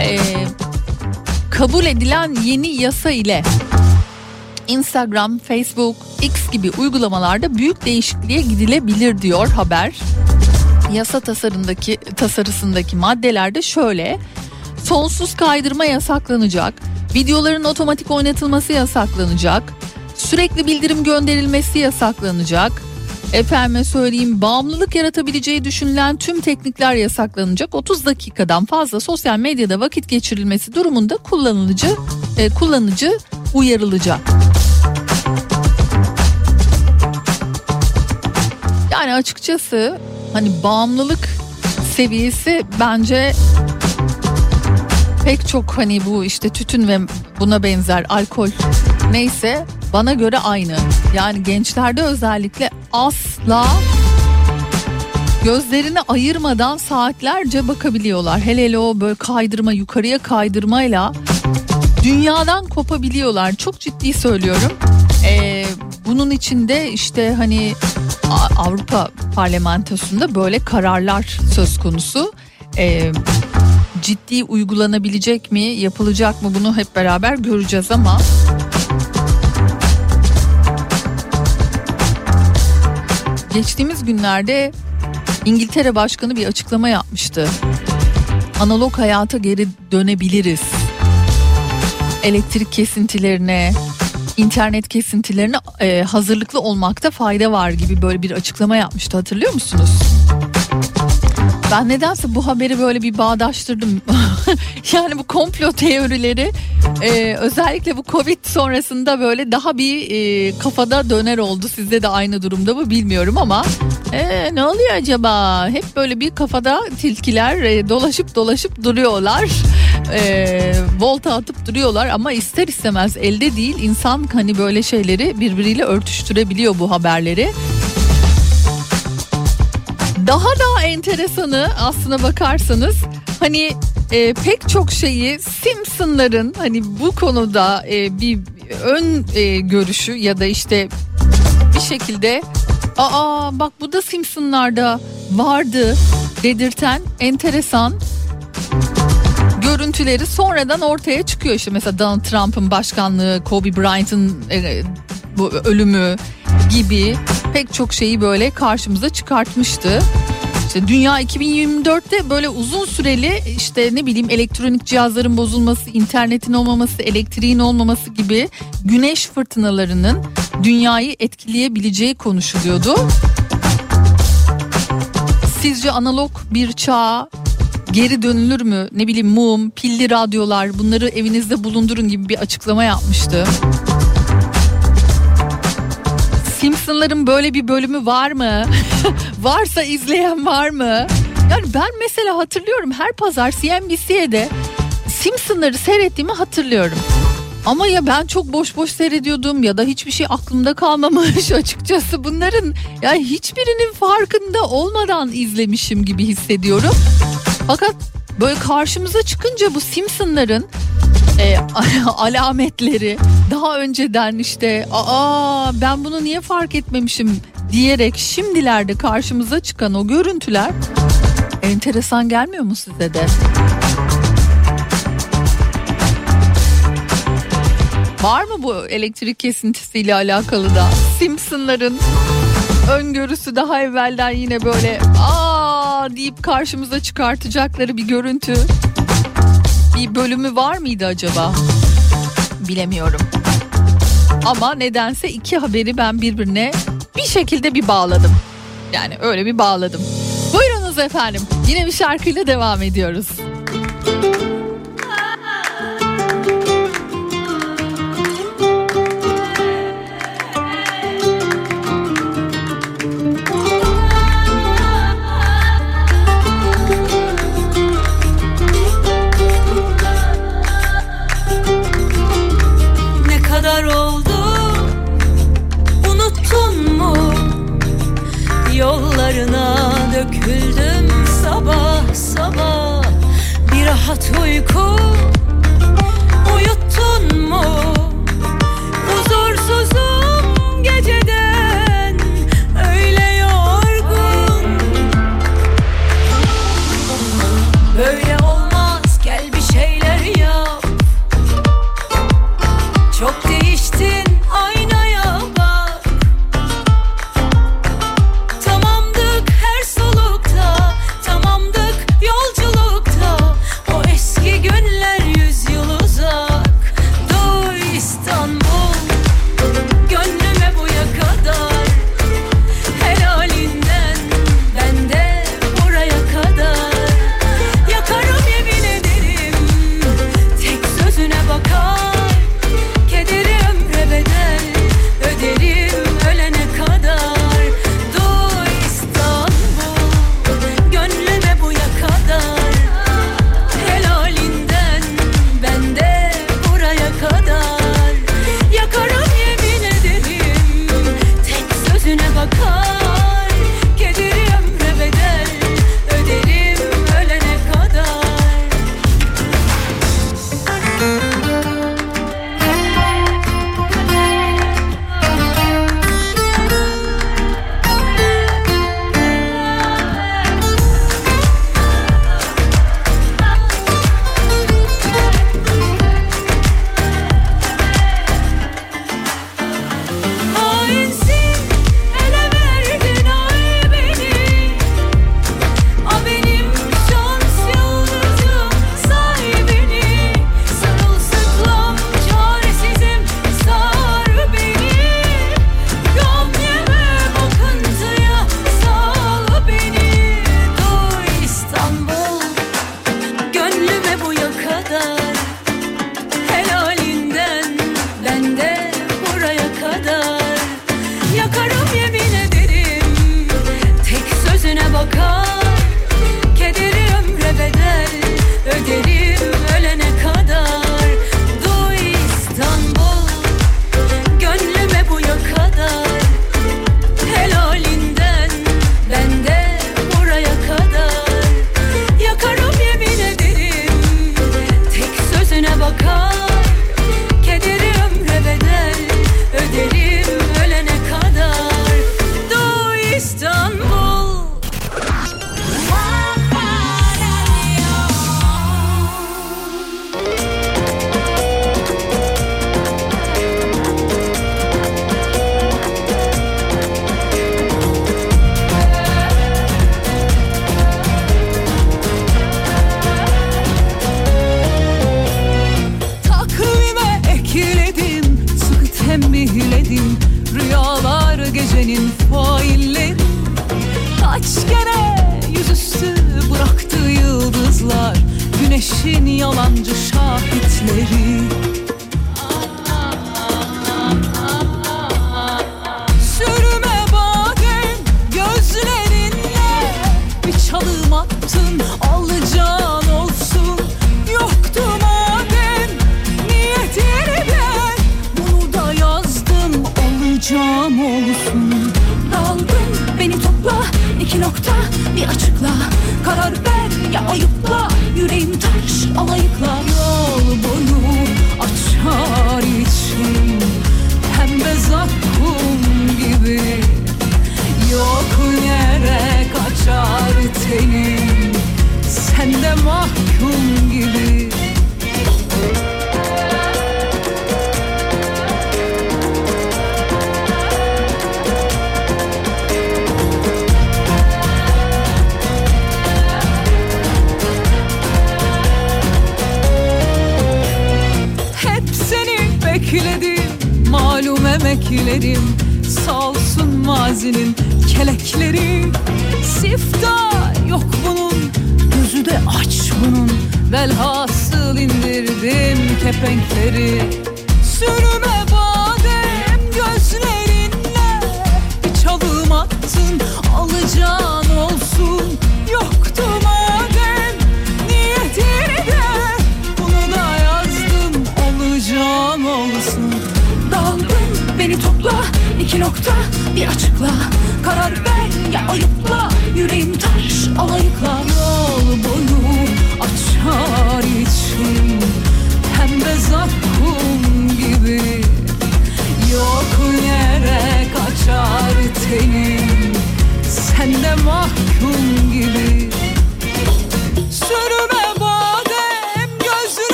Speaker 1: e, kabul edilen yeni yasa ile Instagram, Facebook, X gibi uygulamalarda büyük değişikliğe gidilebilir diyor haber. Yasa tasarındaki tasarısındaki maddelerde şöyle sonsuz kaydırma yasaklanacak. Videoların otomatik oynatılması yasaklanacak. Sürekli bildirim gönderilmesi yasaklanacak. Efendime söyleyeyim bağımlılık yaratabileceği düşünülen tüm teknikler yasaklanacak. 30 dakikadan fazla sosyal medyada vakit geçirilmesi durumunda kullanıcı e, kullanıcı uyarılacak. Yani açıkçası hani bağımlılık seviyesi bence pek çok hani bu işte tütün ve buna benzer alkol neyse bana göre aynı. Yani gençlerde özellikle asla gözlerini ayırmadan saatlerce bakabiliyorlar. Hele hele o böyle kaydırma yukarıya kaydırmayla dünyadan kopabiliyorlar. Çok ciddi söylüyorum. Ee, bunun içinde işte hani Avrupa Parlamentosu'nda böyle kararlar söz konusu. Ee, ciddi uygulanabilecek mi, yapılacak mı bunu hep beraber göreceğiz ama geçtiğimiz günlerde İngiltere Başkanı bir açıklama yapmıştı. Analog hayata geri dönebiliriz. Elektrik kesintilerine, internet kesintilerine e, hazırlıklı olmakta fayda var gibi böyle bir açıklama yapmıştı hatırlıyor musunuz? Ben nedense bu haberi böyle bir bağdaştırdım. yani bu komplo teorileri e, özellikle bu Covid sonrasında böyle daha bir e, kafada döner oldu. Sizde de aynı durumda mı bilmiyorum ama e, ne oluyor acaba? Hep böyle bir kafada tilkiler e, dolaşıp dolaşıp duruyorlar. E, volta atıp duruyorlar ama ister istemez elde değil insan hani böyle şeyleri birbiriyle örtüştürebiliyor bu haberleri. Daha da enteresanı aslına bakarsanız hani e, pek çok şeyi Simpsonların hani bu konuda e, bir ön e, görüşü ya da işte bir şekilde aa bak bu da Simpsonlarda vardı dedirten enteresan görüntüleri sonradan ortaya çıkıyor. İşte mesela Donald Trump'ın başkanlığı, Kobe Bryant'ın e, bu ölümü gibi pek çok şeyi böyle karşımıza çıkartmıştı. İşte dünya 2024'te böyle uzun süreli işte ne bileyim elektronik cihazların bozulması, internetin olmaması, elektriğin olmaması gibi güneş fırtınalarının dünyayı etkileyebileceği konuşuluyordu. Sizce analog bir çağa geri dönülür mü? Ne bileyim mum, pilli radyolar bunları evinizde bulundurun gibi bir açıklama yapmıştı. Simpsonların böyle bir bölümü var mı? Varsa izleyen var mı? Yani ben mesela hatırlıyorum her pazar CNBC'de Simpsonları seyrettiğimi hatırlıyorum. Ama ya ben çok boş boş seyrediyordum ya da hiçbir şey aklımda kalmamış açıkçası. Bunların yani hiçbirinin farkında olmadan izlemişim gibi hissediyorum. Fakat böyle karşımıza çıkınca bu Simpsonların e, alametleri. Daha önceden işte aa ben bunu niye fark etmemişim? diyerek şimdilerde karşımıza çıkan o görüntüler enteresan gelmiyor mu size de? Var mı bu elektrik kesintisiyle alakalı da? Simpsonların öngörüsü daha evvelden yine böyle aa! deyip karşımıza çıkartacakları bir görüntü bir bölümü var mıydı acaba? Bilemiyorum. Ama nedense iki haberi ben birbirine bir şekilde bir bağladım. Yani öyle bir bağladım. Buyurunuz efendim. Yine bir şarkıyla devam ediyoruz.
Speaker 8: Rahat uyku. Uyuttun mu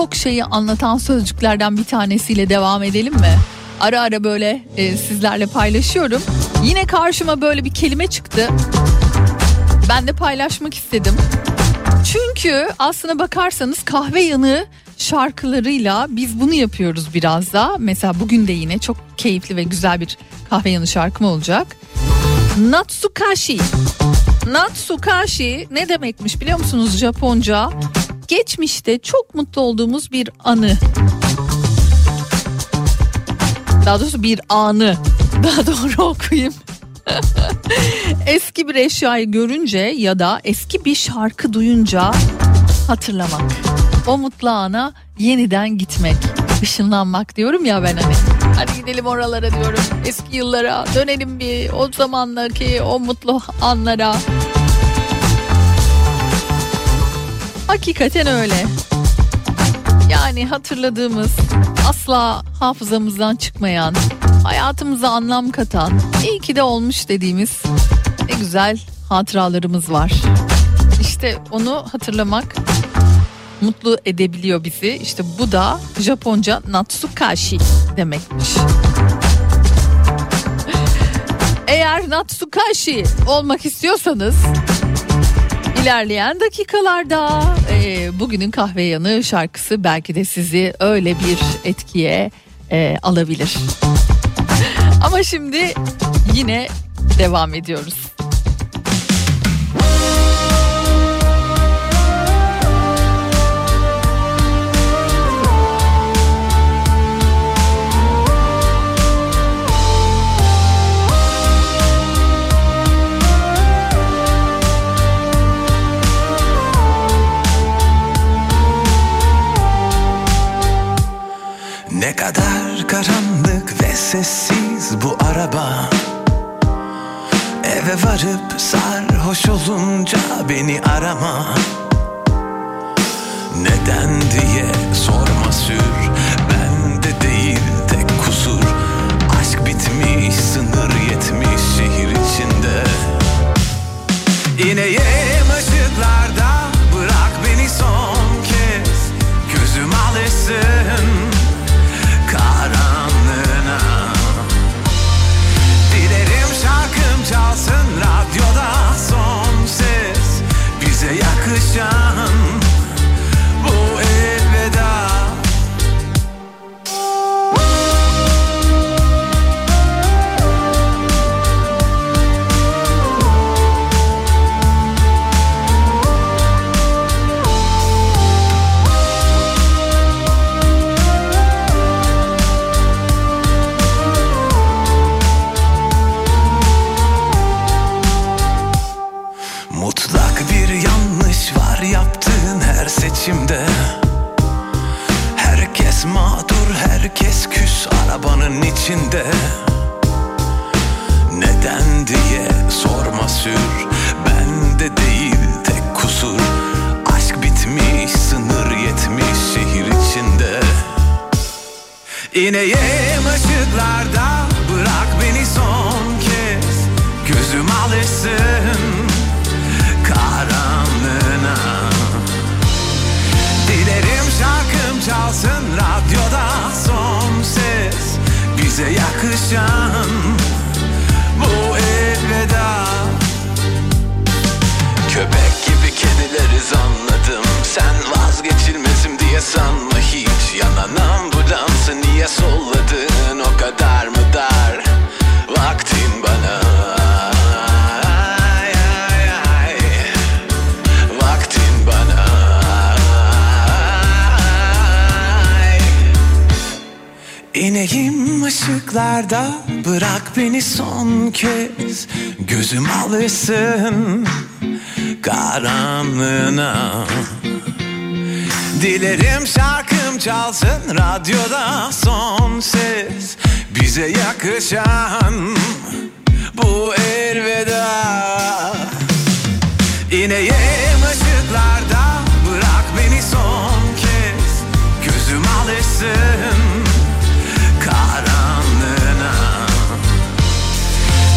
Speaker 8: çok
Speaker 1: şeyi anlatan sözcüklerden bir tanesiyle devam edelim mi? Ara ara böyle e, sizlerle paylaşıyorum. Yine karşıma böyle bir kelime çıktı. Ben de paylaşmak istedim. Çünkü aslına bakarsanız kahve yanığı şarkılarıyla biz bunu yapıyoruz biraz da. Mesela bugün de yine çok keyifli ve güzel bir kahve yanı şarkım olacak. Natsukashi. Natsukashi ne demekmiş biliyor musunuz Japonca? Geçmişte çok mutlu olduğumuz bir anı. Daha doğrusu bir anı. Daha doğru okuyayım. eski bir eşyayı görünce ya da eski bir şarkı duyunca hatırlamak. O mutlu ana yeniden gitmek, ışınlanmak diyorum ya ben hani. Hadi gidelim oralara diyorum. Eski yıllara dönelim bir o zamandaki o mutlu anlara. Hakikaten öyle. Yani hatırladığımız, asla hafızamızdan çıkmayan, hayatımıza anlam katan, iyi ki de olmuş dediğimiz ne güzel hatıralarımız var. İşte onu hatırlamak mutlu edebiliyor bizi. İşte bu da Japonca Natsukashi demekmiş. Eğer Natsukashi olmak istiyorsanız ilerleyen dakikalarda e, bugünün kahve yanı şarkısı belki de sizi öyle bir etkiye e, alabilir. Ama şimdi yine devam ediyoruz.
Speaker 9: Ne kadar karanlık ve sessiz bu araba. Eve varıp sarhoş olunca beni arama. Neden diye sorma sür Bende değil tek kusur. Aşk bitmiş sınır yetmiş şehir içinde. İneyim ışıklarda içinde. Neden diye sorma sür. Bende değil tek kusur. Aşk bitmiş, sınır yetmiş şehir içinde. İneyim ışıklarda Sen vazgeçilmezim diye sanma hiç. Yanan ambulansı niye solladın? O kadar mı dar Vaktin bana. Vaktin bana. İneyim ışıklarda bırak beni son kez. Gözüm alışsın karanlığına Dilerim şarkım çalsın radyoda son ses. Bize yakışan bu elveda. İneyim ışıklarda bırak beni son kez. Gözüm alışsın karanlığına.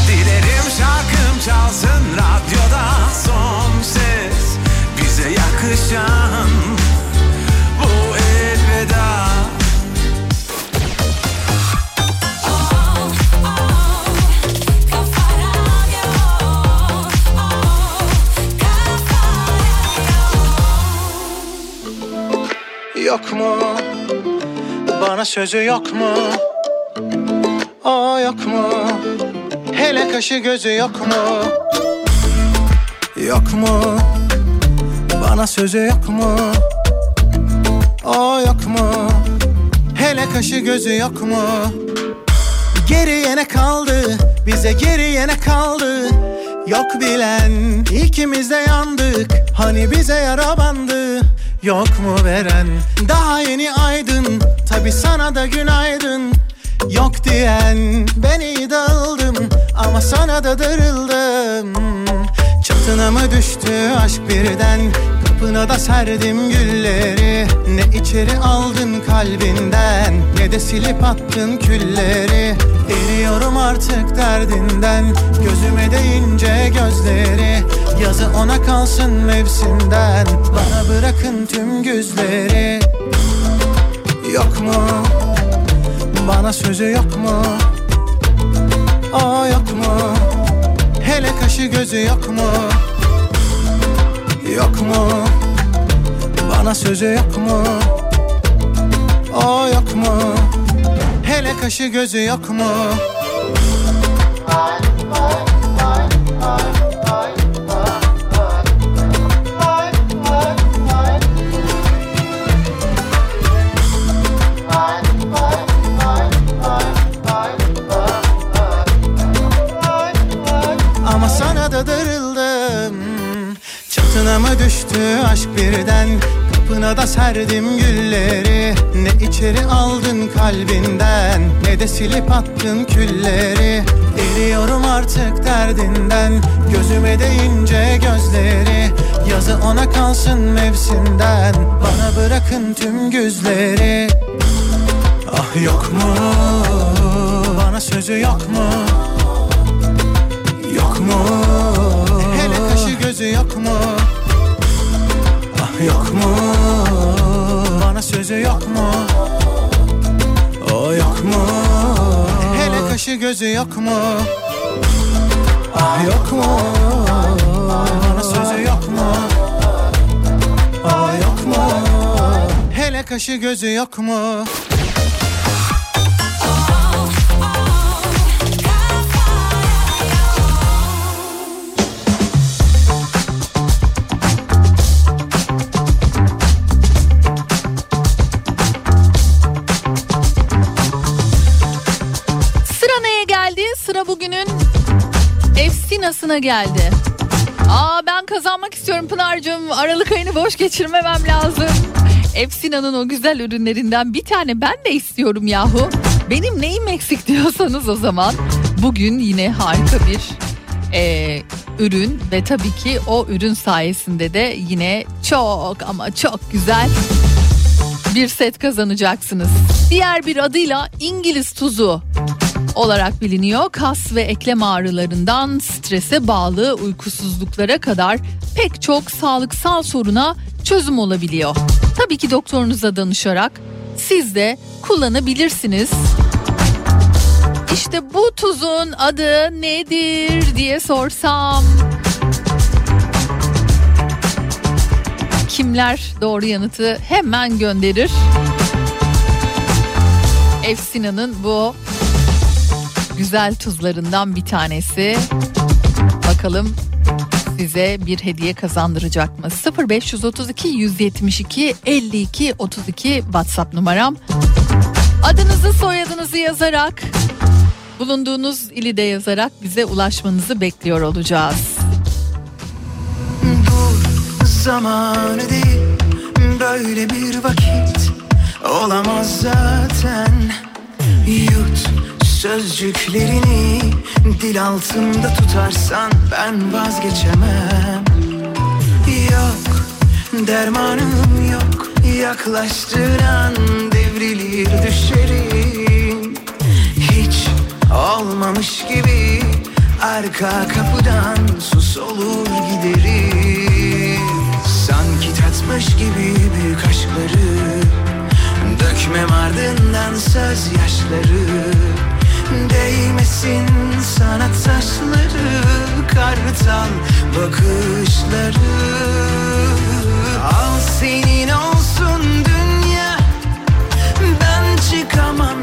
Speaker 9: Dilerim şarkım çalsın radyoda son ses.
Speaker 10: Bize yakışan Yok mu? Bana sözü yok mu? O yok mu? Hele kaşı gözü yok mu? Yok mu? Bana sözü yok mu? O yok mu? Hele kaşı gözü yok mu? Geriye ne kaldı bize geriye ne kaldı. Yok bilen ikimiz de yandık. Hani bize yara bandı Yok mu veren? Daha yeni aydın Tabi sana da günaydın. Yok diyen ben iyi dağıldım Ama sana da darıldım. Çatına mı düştü aşk birden? Kapına da serdim gülleri. Ne içeri aldın kalbinden Ne de silip attın külleri. Eriyorum artık derdinden Gözüme değince gözleri Yazı ona kalsın mevsimden. Bana bırakın tüm güzleri Yok mu? Bana sözü yok mu? O yok mu? Hele kaşı gözü yok mu? Yok mu? Bana sözü yok mu? O yok mu? Hele kaşı gözü yok mu? Ama düştü aşk birden Kapına da serdim gülleri. Ne içeri aldın kalbinden Ne de silip attın külleri. Eriyorum artık derdinden Gözüme değince gözleri. Yazı ona kalsın mevsimden Bana bırakın tüm güzleri. Ah yok mu? Bana sözü yok mu? Yok mu? Hele kaşı gözü yok mu yok mu? Bana sözü yok mu? O yok mu? Hele kaşı gözü yok mu? Ah yok mu? Bana sözü yok mu? O yok mu? Hele kaşı gözü yok mu
Speaker 1: Efsinasına geldi. Aa ben kazanmak istiyorum Pınar'cığım. Aralık ayını boş geçirmemem lazım. Efsina'nın o güzel ürünlerinden bir tane ben de istiyorum yahu. Benim neyim eksik diyorsanız o zaman bugün yine harika bir e, ürün ve tabii ki o ürün sayesinde de yine çok ama çok güzel bir set kazanacaksınız. Diğer bir adıyla İngiliz tuzu olarak biliniyor. Kas ve eklem ağrılarından strese bağlı uykusuzluklara kadar pek çok sağlıksal soruna çözüm olabiliyor. Tabii ki doktorunuza danışarak siz de kullanabilirsiniz. İşte bu tuzun adı nedir diye sorsam kimler doğru yanıtı hemen gönderir. Efsina'nın bu güzel tuzlarından bir tanesi. Bakalım size bir hediye kazandıracak mı? 0532 172 52 32 WhatsApp numaram. Adınızı soyadınızı yazarak bulunduğunuz ili de yazarak bize ulaşmanızı bekliyor olacağız.
Speaker 7: Zamanı değil böyle bir vakit olamaz zaten Yut sözcüklerini dil altında tutarsan ben vazgeçemem. Yok dermanım yok yaklaştığın an devrilir düşerim Hiç olmamış gibi arka kapıdan sus olur giderim. Sanki tatmış gibi büyük aşkları Dökmem ardından söz yaşları Değmesin. Sana taşları Kartal bakışları. Al senin olsun dünya. Ben çıkamam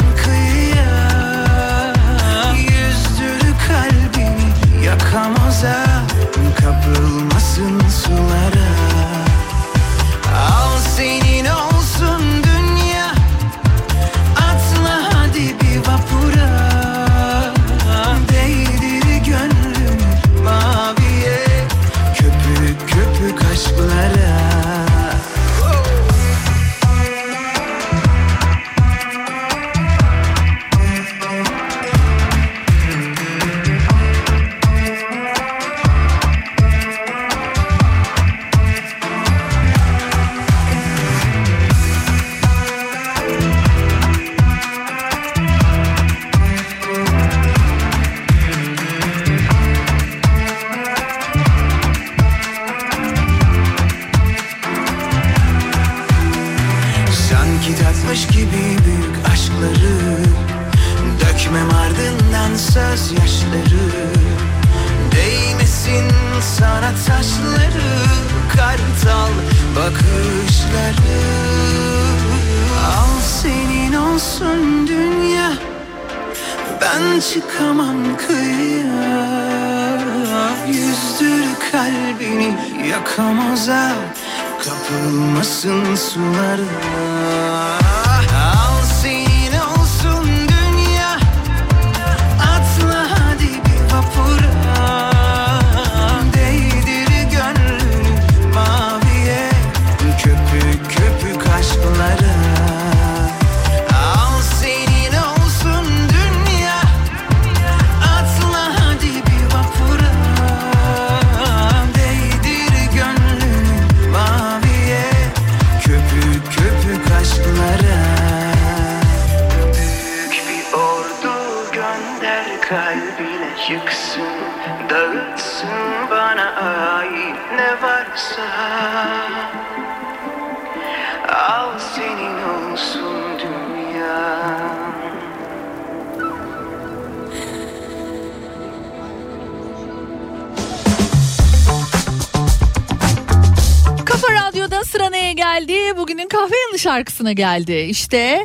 Speaker 11: şarkısına geldi. İşte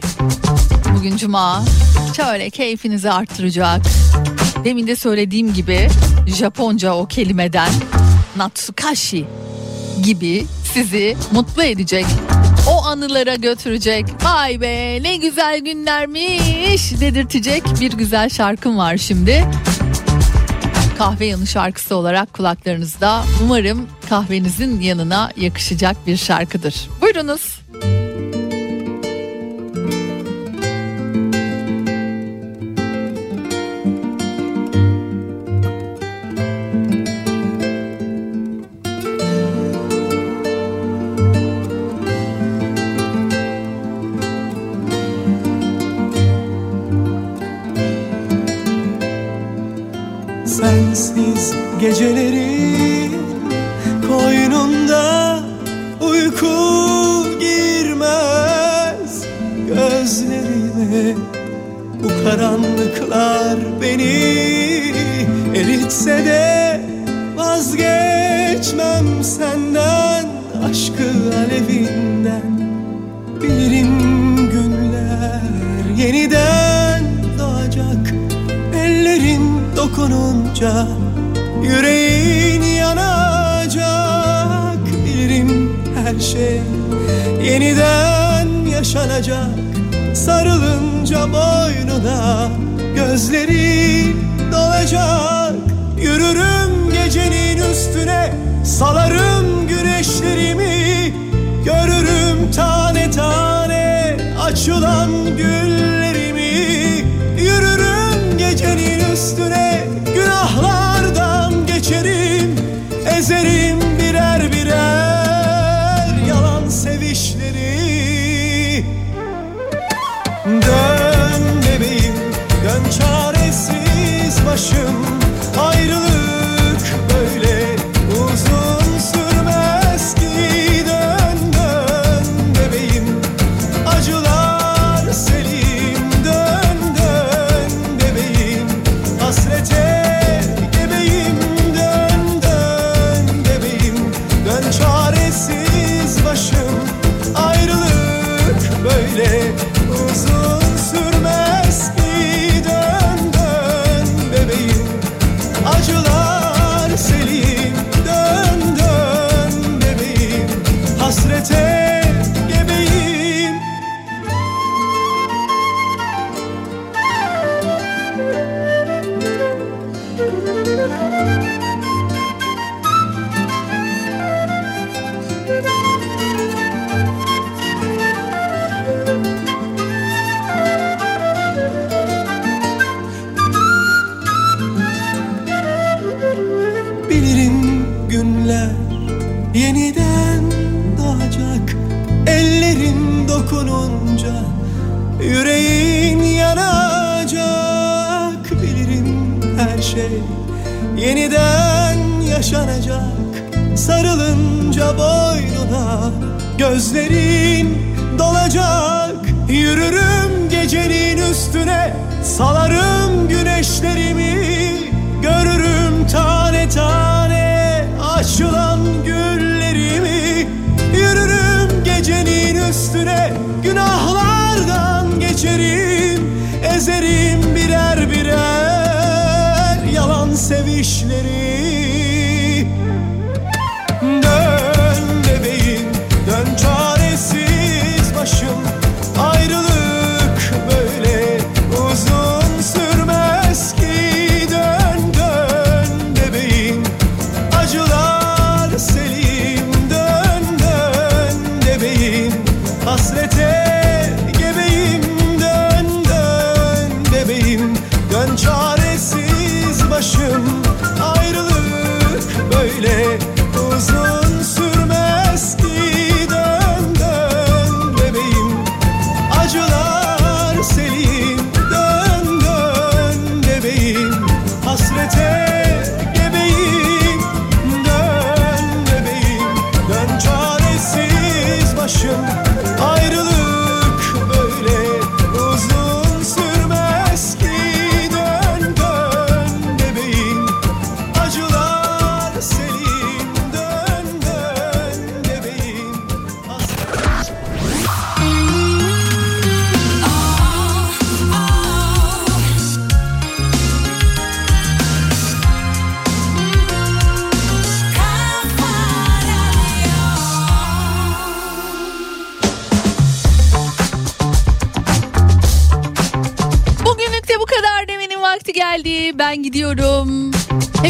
Speaker 11: bugün cuma şöyle keyfinizi arttıracak. Demin de söylediğim gibi Japonca o kelimeden Natsukashi gibi sizi mutlu edecek. O anılara götürecek. Vay be ne güzel günlermiş dedirtecek bir güzel şarkım var şimdi. Kahve yanı şarkısı olarak kulaklarınızda. Umarım kahvenizin yanına yakışacak bir şarkıdır. Buyurunuz.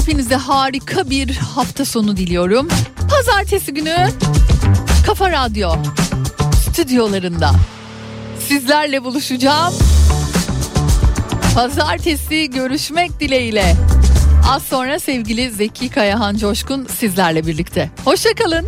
Speaker 12: Hepinize harika bir hafta sonu diliyorum. Pazartesi günü Kafa Radyo stüdyolarında sizlerle buluşacağım. Pazartesi görüşmek dileğiyle. Az sonra sevgili Zeki Kayahan Coşkun sizlerle birlikte. Hoşçakalın.